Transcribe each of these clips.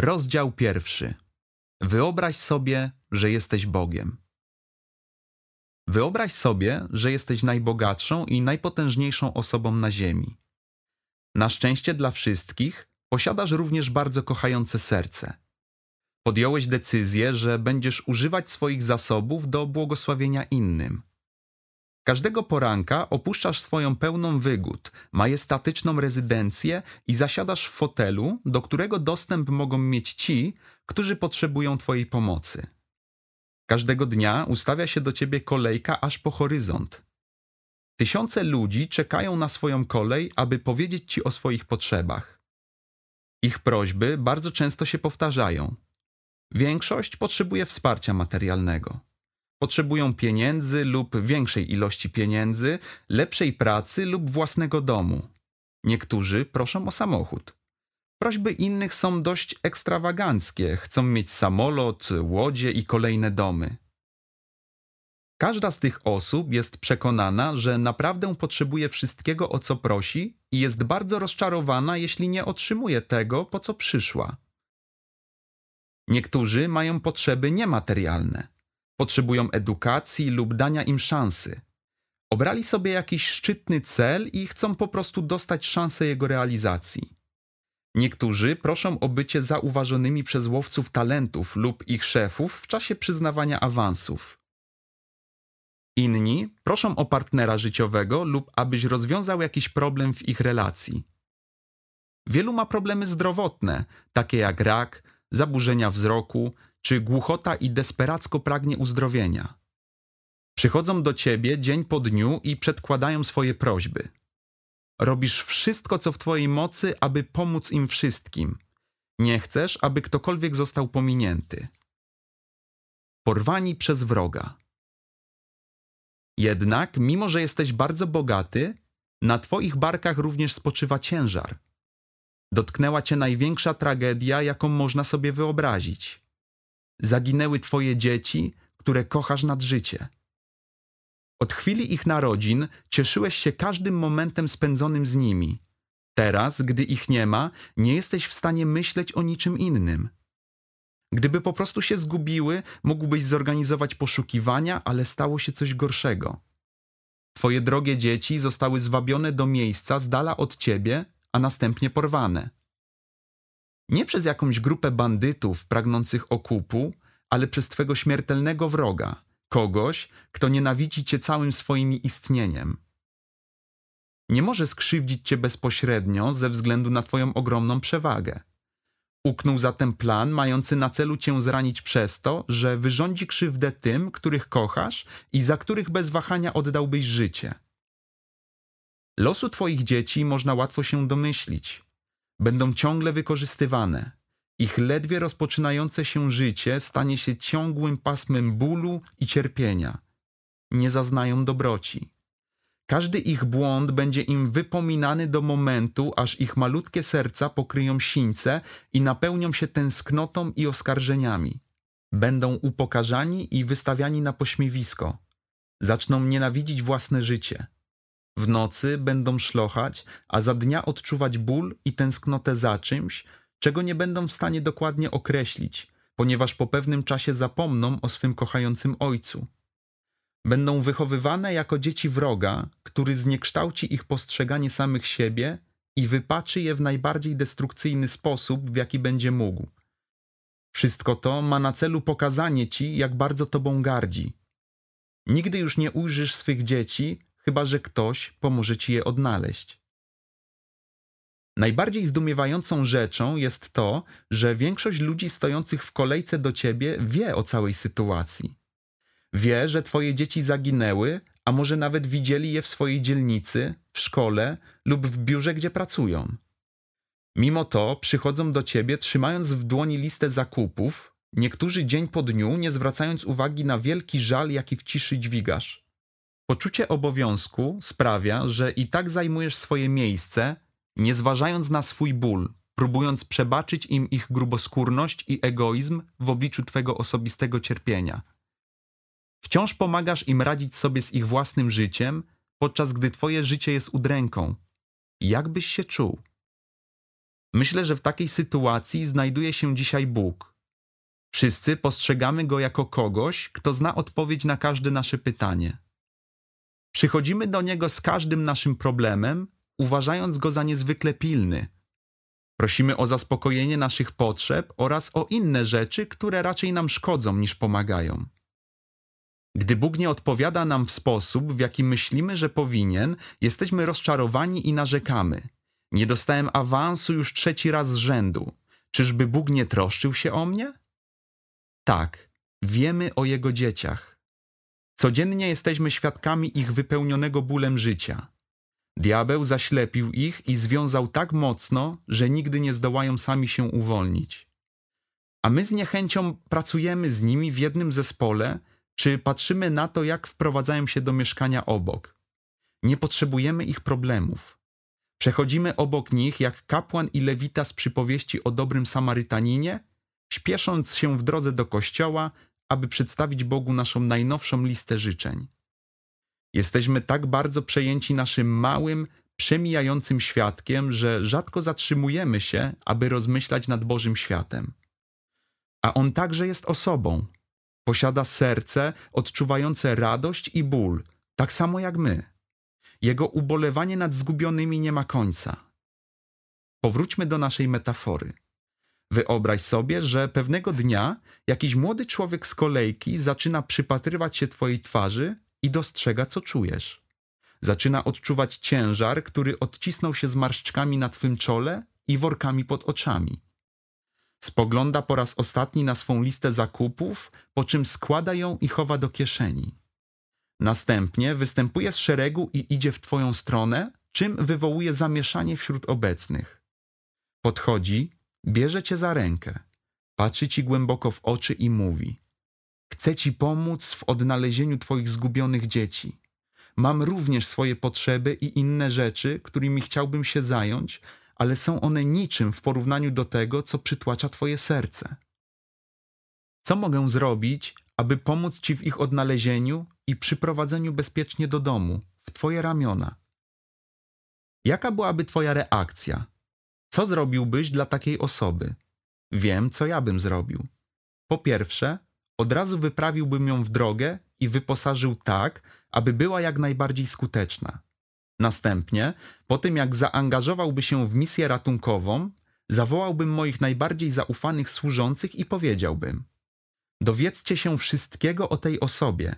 Rozdział pierwszy. Wyobraź sobie, że jesteś Bogiem. Wyobraź sobie, że jesteś najbogatszą i najpotężniejszą osobą na Ziemi. Na szczęście dla wszystkich posiadasz również bardzo kochające serce. Podjąłeś decyzję, że będziesz używać swoich zasobów do błogosławienia innym. Każdego poranka opuszczasz swoją pełną wygód, majestatyczną rezydencję i zasiadasz w fotelu, do którego dostęp mogą mieć ci, którzy potrzebują Twojej pomocy. Każdego dnia ustawia się do Ciebie kolejka aż po horyzont. Tysiące ludzi czekają na swoją kolej, aby powiedzieć Ci o swoich potrzebach. Ich prośby bardzo często się powtarzają. Większość potrzebuje wsparcia materialnego. Potrzebują pieniędzy lub większej ilości pieniędzy, lepszej pracy lub własnego domu. Niektórzy proszą o samochód. Prośby innych są dość ekstrawaganckie, chcą mieć samolot, łodzie i kolejne domy. Każda z tych osób jest przekonana, że naprawdę potrzebuje wszystkiego, o co prosi, i jest bardzo rozczarowana, jeśli nie otrzymuje tego, po co przyszła. Niektórzy mają potrzeby niematerialne potrzebują edukacji lub dania im szansy. Obrali sobie jakiś szczytny cel i chcą po prostu dostać szansę jego realizacji. Niektórzy proszą o bycie zauważonymi przez łowców talentów lub ich szefów w czasie przyznawania awansów. Inni proszą o partnera życiowego lub abyś rozwiązał jakiś problem w ich relacji. Wielu ma problemy zdrowotne, takie jak rak, zaburzenia wzroku, czy głuchota i desperacko pragnie uzdrowienia. Przychodzą do ciebie dzień po dniu i przedkładają swoje prośby. Robisz wszystko, co w twojej mocy, aby pomóc im wszystkim. Nie chcesz, aby ktokolwiek został pominięty. Porwani przez wroga. Jednak, mimo że jesteś bardzo bogaty, na twoich barkach również spoczywa ciężar. Dotknęła cię największa tragedia, jaką można sobie wyobrazić zaginęły Twoje dzieci, które kochasz nad życie. Od chwili ich narodzin cieszyłeś się każdym momentem spędzonym z nimi. Teraz, gdy ich nie ma, nie jesteś w stanie myśleć o niczym innym. Gdyby po prostu się zgubiły, mógłbyś zorganizować poszukiwania, ale stało się coś gorszego. Twoje drogie dzieci zostały zwabione do miejsca z dala od ciebie, a następnie porwane. Nie przez jakąś grupę bandytów pragnących okupu, ale przez twego śmiertelnego wroga, kogoś, kto nienawidzi cię całym swoim istnieniem. Nie może skrzywdzić cię bezpośrednio ze względu na twoją ogromną przewagę. Uknął zatem plan mający na celu cię zranić przez to, że wyrządzi krzywdę tym, których kochasz i za których bez wahania oddałbyś życie. Losu twoich dzieci można łatwo się domyślić będą ciągle wykorzystywane. Ich ledwie rozpoczynające się życie stanie się ciągłym pasmem bólu i cierpienia. Nie zaznają dobroci. Każdy ich błąd będzie im wypominany do momentu, aż ich malutkie serca pokryją sińce i napełnią się tęsknotą i oskarżeniami. Będą upokarzani i wystawiani na pośmiewisko. Zaczną nienawidzić własne życie. W nocy będą szlochać, a za dnia odczuwać ból i tęsknotę za czymś, czego nie będą w stanie dokładnie określić, ponieważ po pewnym czasie zapomną o swym kochającym ojcu. Będą wychowywane jako dzieci wroga, który zniekształci ich postrzeganie samych siebie i wypaczy je w najbardziej destrukcyjny sposób, w jaki będzie mógł. Wszystko to ma na celu pokazanie ci, jak bardzo tobą gardzi. Nigdy już nie ujrzysz swych dzieci, chyba że ktoś pomoże ci je odnaleźć. Najbardziej zdumiewającą rzeczą jest to, że większość ludzi stojących w kolejce do ciebie wie o całej sytuacji. Wie, że twoje dzieci zaginęły, a może nawet widzieli je w swojej dzielnicy, w szkole lub w biurze, gdzie pracują. Mimo to przychodzą do ciebie trzymając w dłoni listę zakupów, niektórzy dzień po dniu, nie zwracając uwagi na wielki żal, jaki w ciszy dźwigasz. Poczucie obowiązku sprawia, że i tak zajmujesz swoje miejsce, nie zważając na swój ból, próbując przebaczyć im ich gruboskórność i egoizm w obliczu twego osobistego cierpienia. Wciąż pomagasz im radzić sobie z ich własnym życiem, podczas gdy twoje życie jest udręką. Jak byś się czuł? Myślę, że w takiej sytuacji znajduje się dzisiaj Bóg. Wszyscy postrzegamy go jako kogoś, kto zna odpowiedź na każde nasze pytanie. Przychodzimy do niego z każdym naszym problemem, uważając go za niezwykle pilny. Prosimy o zaspokojenie naszych potrzeb oraz o inne rzeczy, które raczej nam szkodzą niż pomagają. Gdy Bóg nie odpowiada nam w sposób, w jaki myślimy, że powinien, jesteśmy rozczarowani i narzekamy. Nie dostałem awansu już trzeci raz z rzędu. Czyżby Bóg nie troszczył się o mnie? Tak, wiemy o Jego dzieciach. Codziennie jesteśmy świadkami ich wypełnionego bólem życia. Diabeł zaślepił ich i związał tak mocno, że nigdy nie zdołają sami się uwolnić. A my z niechęcią pracujemy z nimi w jednym zespole, czy patrzymy na to, jak wprowadzają się do mieszkania obok. Nie potrzebujemy ich problemów. Przechodzimy obok nich jak kapłan i lewita z przypowieści o dobrym Samarytaninie, śpiesząc się w drodze do kościoła, aby przedstawić Bogu naszą najnowszą listę życzeń. Jesteśmy tak bardzo przejęci naszym małym, przemijającym świadkiem, że rzadko zatrzymujemy się, aby rozmyślać nad Bożym światem. A On także jest osobą. Posiada serce odczuwające radość i ból, tak samo jak my. Jego ubolewanie nad zgubionymi nie ma końca. Powróćmy do naszej metafory. Wyobraź sobie, że pewnego dnia jakiś młody człowiek z kolejki zaczyna przypatrywać się Twojej twarzy i dostrzega, co czujesz. Zaczyna odczuwać ciężar, który odcisnął się zmarszczkami na Twym czole i workami pod oczami. Spogląda po raz ostatni na swą listę zakupów, po czym składa ją i chowa do kieszeni. Następnie występuje z szeregu i idzie w Twoją stronę, czym wywołuje zamieszanie wśród obecnych. Podchodzi, bierze Cię za rękę, patrzy Ci głęboko w oczy i mówi: Chcę Ci pomóc w odnalezieniu Twoich zgubionych dzieci. Mam również swoje potrzeby i inne rzeczy, którymi chciałbym się zająć, ale są one niczym w porównaniu do tego, co przytłacza Twoje serce. Co mogę zrobić, aby pomóc Ci w ich odnalezieniu i przyprowadzeniu bezpiecznie do domu, w Twoje ramiona? Jaka byłaby Twoja reakcja? Co zrobiłbyś dla takiej osoby? Wiem, co ja bym zrobił. Po pierwsze, od razu wyprawiłbym ją w drogę i wyposażył tak, aby była jak najbardziej skuteczna. Następnie, po tym jak zaangażowałby się w misję ratunkową, zawołałbym moich najbardziej zaufanych służących i powiedziałbym: Dowiedzcie się wszystkiego o tej osobie.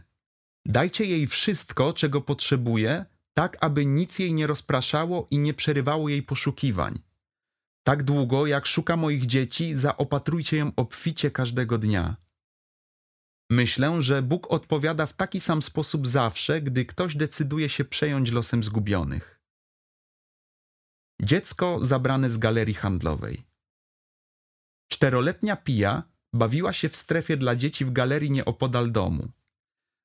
Dajcie jej wszystko, czego potrzebuje, tak aby nic jej nie rozpraszało i nie przerywało jej poszukiwań. Tak długo, jak szuka moich dzieci, zaopatrujcie ją obficie każdego dnia. Myślę, że Bóg odpowiada w taki sam sposób zawsze, gdy ktoś decyduje się przejąć losem zgubionych. Dziecko zabrane z galerii handlowej. Czteroletnia Pia bawiła się w strefie dla dzieci w galerii nieopodal domu.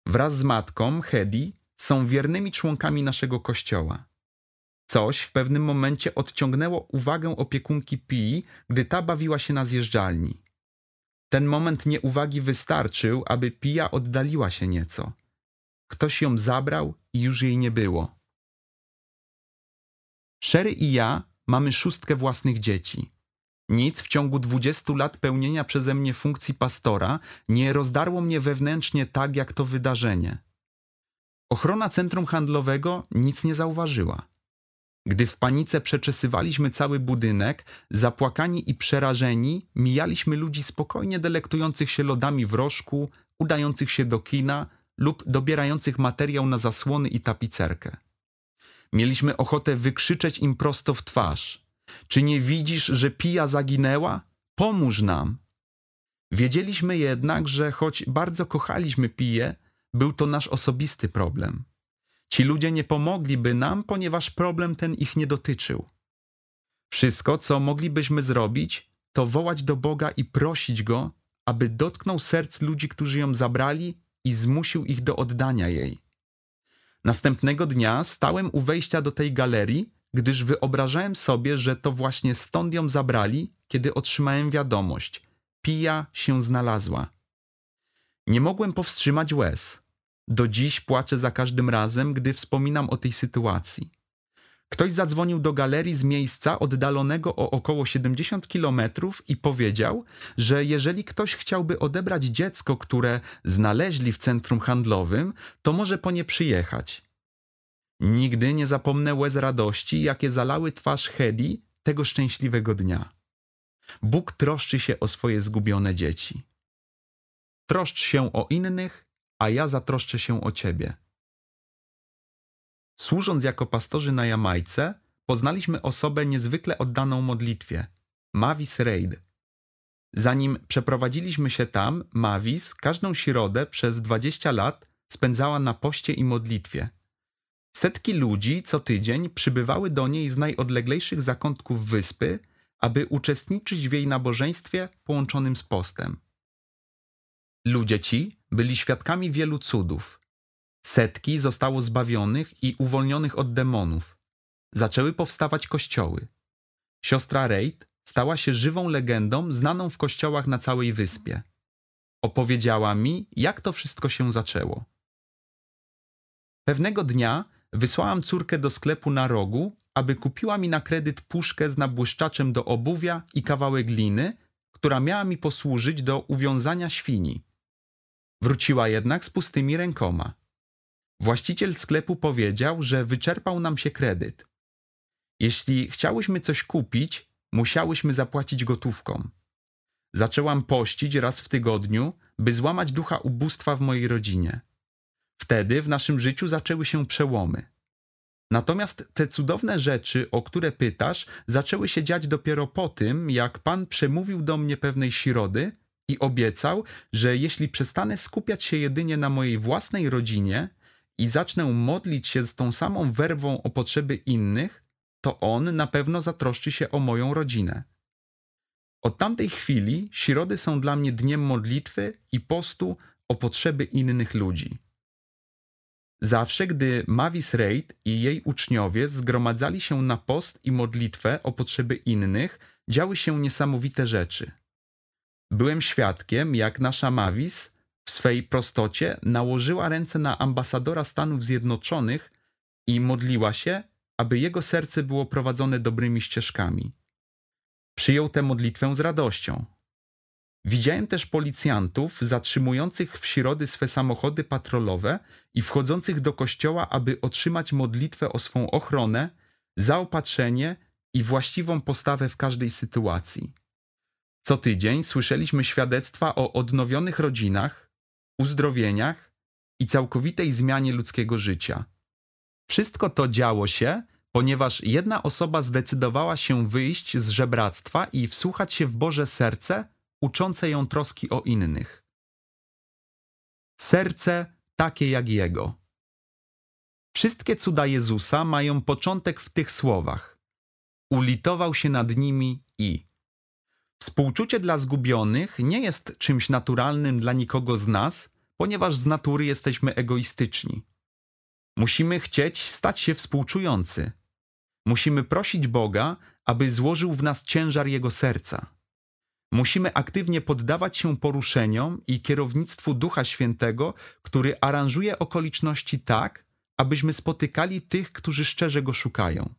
Wraz z matką, Hedy, są wiernymi członkami naszego kościoła. Coś w pewnym momencie odciągnęło uwagę opiekunki Pii, gdy ta bawiła się na zjeżdżalni. Ten moment nieuwagi wystarczył, aby Pia oddaliła się nieco. Ktoś ją zabrał i już jej nie było. Sherry i ja mamy szóstkę własnych dzieci. Nic w ciągu dwudziestu lat pełnienia przeze mnie funkcji pastora nie rozdarło mnie wewnętrznie tak jak to wydarzenie. Ochrona centrum handlowego nic nie zauważyła. Gdy w panice przeczesywaliśmy cały budynek, zapłakani i przerażeni, mijaliśmy ludzi spokojnie delektujących się lodami w rożku, udających się do kina lub dobierających materiał na zasłony i tapicerkę. Mieliśmy ochotę wykrzyczeć im prosto w twarz. Czy nie widzisz, że pija zaginęła? Pomóż nam! Wiedzieliśmy jednak, że choć bardzo kochaliśmy piję, był to nasz osobisty problem. Ci ludzie nie pomogliby nam, ponieważ problem ten ich nie dotyczył. Wszystko, co moglibyśmy zrobić, to wołać do Boga i prosić Go, aby dotknął serc ludzi, którzy ją zabrali i zmusił ich do oddania jej. Następnego dnia stałem u wejścia do tej galerii, gdyż wyobrażałem sobie, że to właśnie stąd ją zabrali, kiedy otrzymałem wiadomość. Pija się znalazła. Nie mogłem powstrzymać łez. Do dziś płaczę za każdym razem, gdy wspominam o tej sytuacji. Ktoś zadzwonił do galerii z miejsca oddalonego o około 70 kilometrów i powiedział, że jeżeli ktoś chciałby odebrać dziecko, które znaleźli w centrum handlowym, to może po nie przyjechać. Nigdy nie zapomnę łez radości, jakie zalały twarz Hedi tego szczęśliwego dnia. Bóg troszczy się o swoje zgubione dzieci. Troszcz się o innych, a ja zatroszczę się o ciebie. Służąc jako pastorzy na Jamajce, poznaliśmy osobę niezwykle oddaną modlitwie Mavis Reid. Zanim przeprowadziliśmy się tam, Mavis każdą środę przez 20 lat spędzała na poście i modlitwie. Setki ludzi co tydzień przybywały do niej z najodleglejszych zakątków wyspy, aby uczestniczyć w jej nabożeństwie połączonym z postem. Ludzie ci byli świadkami wielu cudów. Setki zostało zbawionych i uwolnionych od demonów. Zaczęły powstawać kościoły. Siostra Reid stała się żywą legendą znaną w kościołach na całej wyspie. Opowiedziała mi, jak to wszystko się zaczęło. Pewnego dnia wysłałam córkę do sklepu na rogu, aby kupiła mi na kredyt puszkę z nabłyszczaczem do obuwia i kawałek gliny, która miała mi posłużyć do uwiązania świni. Wróciła jednak z pustymi rękoma. Właściciel sklepu powiedział, że wyczerpał nam się kredyt. Jeśli chciałyśmy coś kupić, musiałyśmy zapłacić gotówką. Zaczęłam pościć raz w tygodniu, by złamać ducha ubóstwa w mojej rodzinie. Wtedy w naszym życiu zaczęły się przełomy. Natomiast te cudowne rzeczy, o które pytasz, zaczęły się dziać dopiero po tym, jak Pan przemówił do mnie pewnej środy i obiecał, że jeśli przestanę skupiać się jedynie na mojej własnej rodzinie i zacznę modlić się z tą samą werwą o potrzeby innych, to On na pewno zatroszczy się o moją rodzinę. Od tamtej chwili środy są dla mnie dniem modlitwy i postu o potrzeby innych ludzi. Zawsze, gdy Mavis Reid i jej uczniowie zgromadzali się na post i modlitwę o potrzeby innych, działy się niesamowite rzeczy. Byłem świadkiem, jak nasza Mavis w swej prostocie nałożyła ręce na ambasadora Stanów Zjednoczonych i modliła się, aby jego serce było prowadzone dobrymi ścieżkami. Przyjął tę modlitwę z radością. Widziałem też policjantów zatrzymujących w środy swe samochody patrolowe i wchodzących do kościoła, aby otrzymać modlitwę o swą ochronę, zaopatrzenie i właściwą postawę w każdej sytuacji. Co tydzień słyszeliśmy świadectwa o odnowionych rodzinach, uzdrowieniach i całkowitej zmianie ludzkiego życia. Wszystko to działo się, ponieważ jedna osoba zdecydowała się wyjść z żebractwa i wsłuchać się w Boże serce, uczące ją troski o innych. Serce takie jak Jego. Wszystkie cuda Jezusa mają początek w tych słowach. Ulitował się nad nimi i. Współczucie dla zgubionych nie jest czymś naturalnym dla nikogo z nas, ponieważ z natury jesteśmy egoistyczni. Musimy chcieć stać się współczujący. Musimy prosić Boga, aby złożył w nas ciężar Jego serca. Musimy aktywnie poddawać się poruszeniom i kierownictwu Ducha Świętego, który aranżuje okoliczności tak, abyśmy spotykali tych, którzy szczerze go szukają.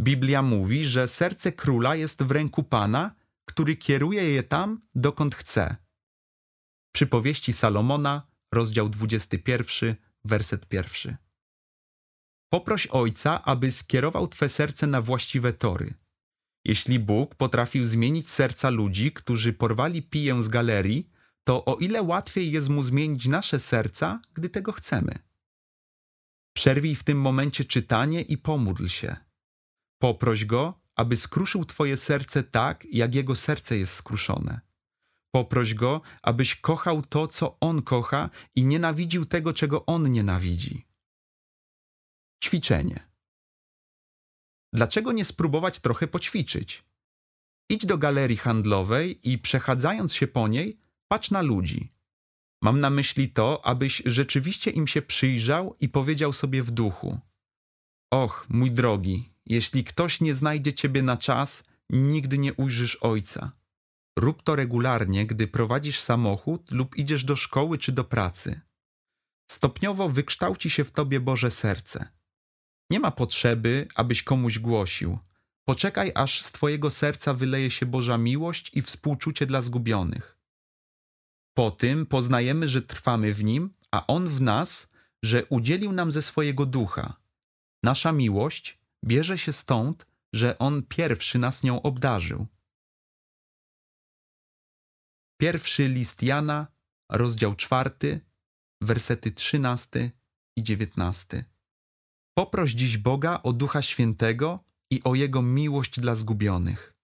Biblia mówi, że serce króla jest w ręku Pana, który kieruje je tam, dokąd chce. Przypowieści Salomona, rozdział 21, werset pierwszy. Poproś Ojca, aby skierował Twe serce na właściwe tory. Jeśli Bóg potrafił zmienić serca ludzi, którzy porwali piję z galerii, to o ile łatwiej jest mu zmienić nasze serca, gdy tego chcemy. Przerwij w tym momencie czytanie i pomódl się. Poproś go, aby skruszył Twoje serce tak, jak jego serce jest skruszone. Poproś go, abyś kochał to, co on kocha i nienawidził tego, czego on nienawidzi. Ćwiczenie. Dlaczego nie spróbować trochę poćwiczyć? Idź do galerii handlowej i przechadzając się po niej, patrz na ludzi. Mam na myśli to, abyś rzeczywiście im się przyjrzał i powiedział sobie w duchu: Och, mój drogi, jeśli ktoś nie znajdzie ciebie na czas, nigdy nie ujrzysz ojca. Rób to regularnie, gdy prowadzisz samochód lub idziesz do szkoły czy do pracy. Stopniowo wykształci się w tobie Boże serce. Nie ma potrzeby, abyś komuś głosił. Poczekaj, aż z twojego serca wyleje się Boża miłość i współczucie dla zgubionych. Po tym poznajemy, że trwamy w Nim, a On w nas, że udzielił nam ze swojego ducha. Nasza miłość bierze się stąd, że On pierwszy nas nią obdarzył. Pierwszy list Jana, rozdział czwarty, wersety trzynasty i dziewiętnasty. Poproś dziś Boga o Ducha Świętego i o Jego miłość dla zgubionych.